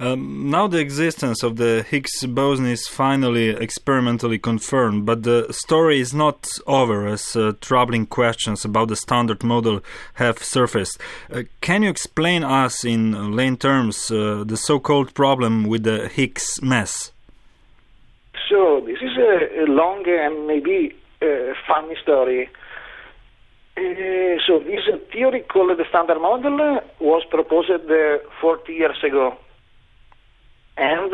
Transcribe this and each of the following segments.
Um, now the existence of the Higgs boson is finally experimentally confirmed, but the story is not over as uh, troubling questions about the standard model have surfaced. Uh, can you explain us in lay terms uh, the so-called problem with the Higgs mass? So this is a, a long and maybe uh, funny story. Uh, so this theory called the Standard Model was proposed uh, 40 years ago. And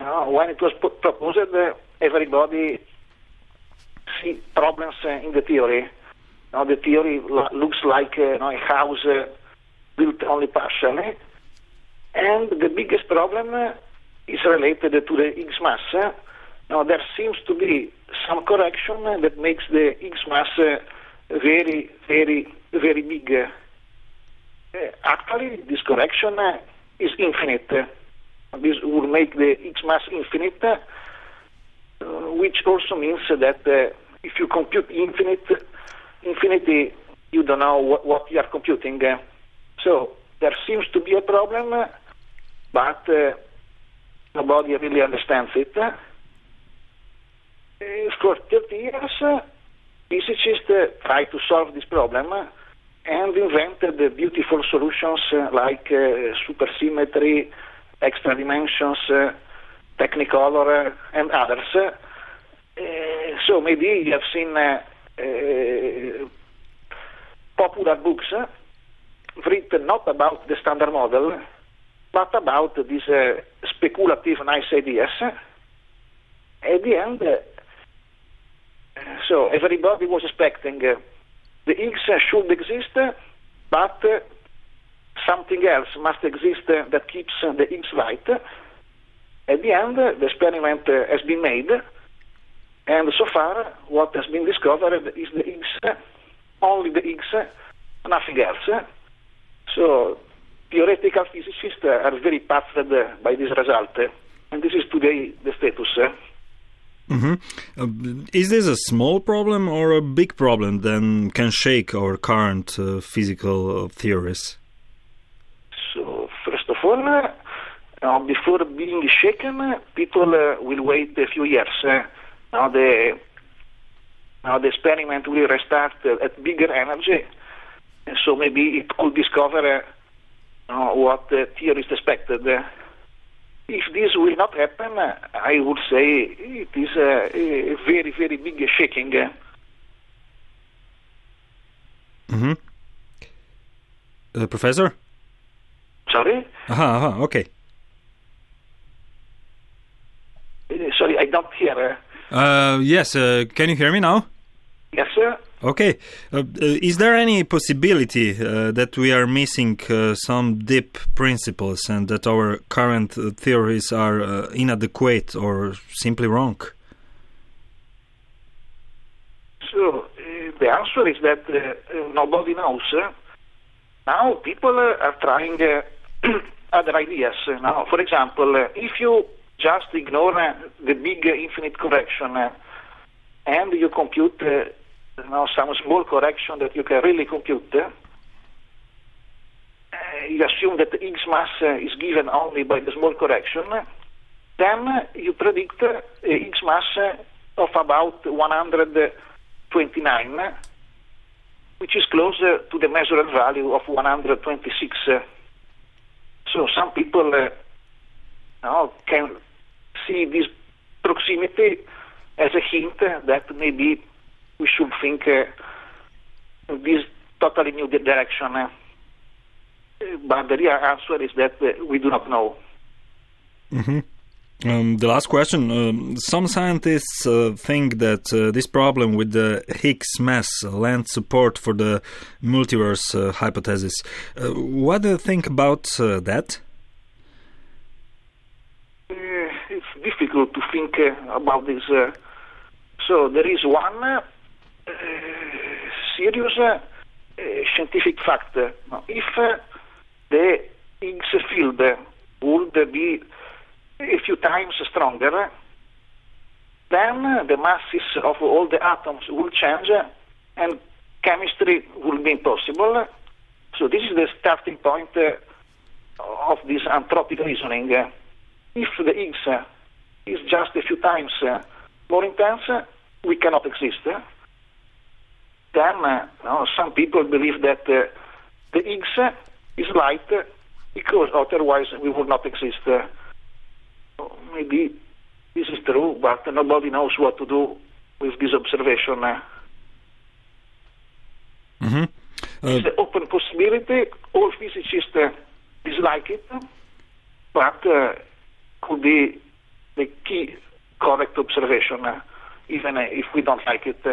uh, when it was proposed, uh, everybody see problems uh, in the theory. Now the theory looks like you know, a house built only partially. And the biggest problem is related to the Higgs mass. Now there seems to be some correction that makes the Higgs mass very, very, very big. Uh, actually, this correction uh, is infinite. This would make the Higgs mass infinite, uh, which also means that if you compute infinite, infinity, you don't know what, what you are computing. so there seems to be a problem, but nobody really understands it. for 30 years, physicists uh, try to solve this problem and invented the beautiful solutions uh, like uh, supersymmetry, extra dimensions, technicolor, and others. so maybe you have seen popular books written not about the standard model, but about these uh, speculative nice ideas. At the end, uh, so everybody was expecting uh, the Higgs should exist, but something else must exist uh, that keeps the Higgs light. At the end, the experiment has been made, and so far, what has been discovered is the Higgs, only the Higgs, nothing else. So, theoretical physicists are very puzzled by this result, and this is today the status. Mm-hmm. Uh, is this a small problem or a big problem that can shake our current uh, physical uh, theories? All, uh, before being shaken, people uh, will wait a few years. now, the, now the experiment will restart at bigger energy, and so maybe it could discover what the theorists expected. If this will not happen, I would say it is a, a very, very big shaking. Mm-hmm. Uh, professor? Sorry? Aha, aha, okay. Uh, sorry, I don't hear. Uh, yes, uh, can you hear me now? Yes, sir. Okay. Uh, uh, is there any possibility uh, that we are missing uh, some deep principles and that our current uh, theories are uh, inadequate or simply wrong? So, the answer is that nobody knows. Now, people are trying other ideas. Now, for example, uh, if you just ignore uh, the big infinite correction uh, and you compute you know, some small correction that you can really compute. Uh, you assume that the Higgs mass uh, is given only by the small correction. Then you predict Higgs mass of about 129, which is closer to the measured value of 126. So some people uh, can see this proximity as a hint that maybe we should think uh, this totally new direction. Uh, but the real answer is that uh, we do not know. Mm-hmm. Um, the last question. Um, some scientists uh, think that uh, this problem with the Higgs mass lends support for the multiverse uh, hypothesis. what do you think about that? it's difficult to think about this. so there is one serious uh, scientific fact. If uh, the Higgs field would be few times stronger, then the masses of all the atoms will change and chemistry will be impossible. So this is the starting point uh, of this anthropic reasoning. If the Higgs is just a few times uh, more intense, we cannot exist. Then uh, no, some people believe that uh, the Higgs is light because otherwise we would not exist. Maybe this is true, but nobody knows what to do with this observation. Mm-hmm. Uh, it's an open possibility. All physicists uh, dislike it, but uh, could be the key correct observation, uh, even if we don't like it.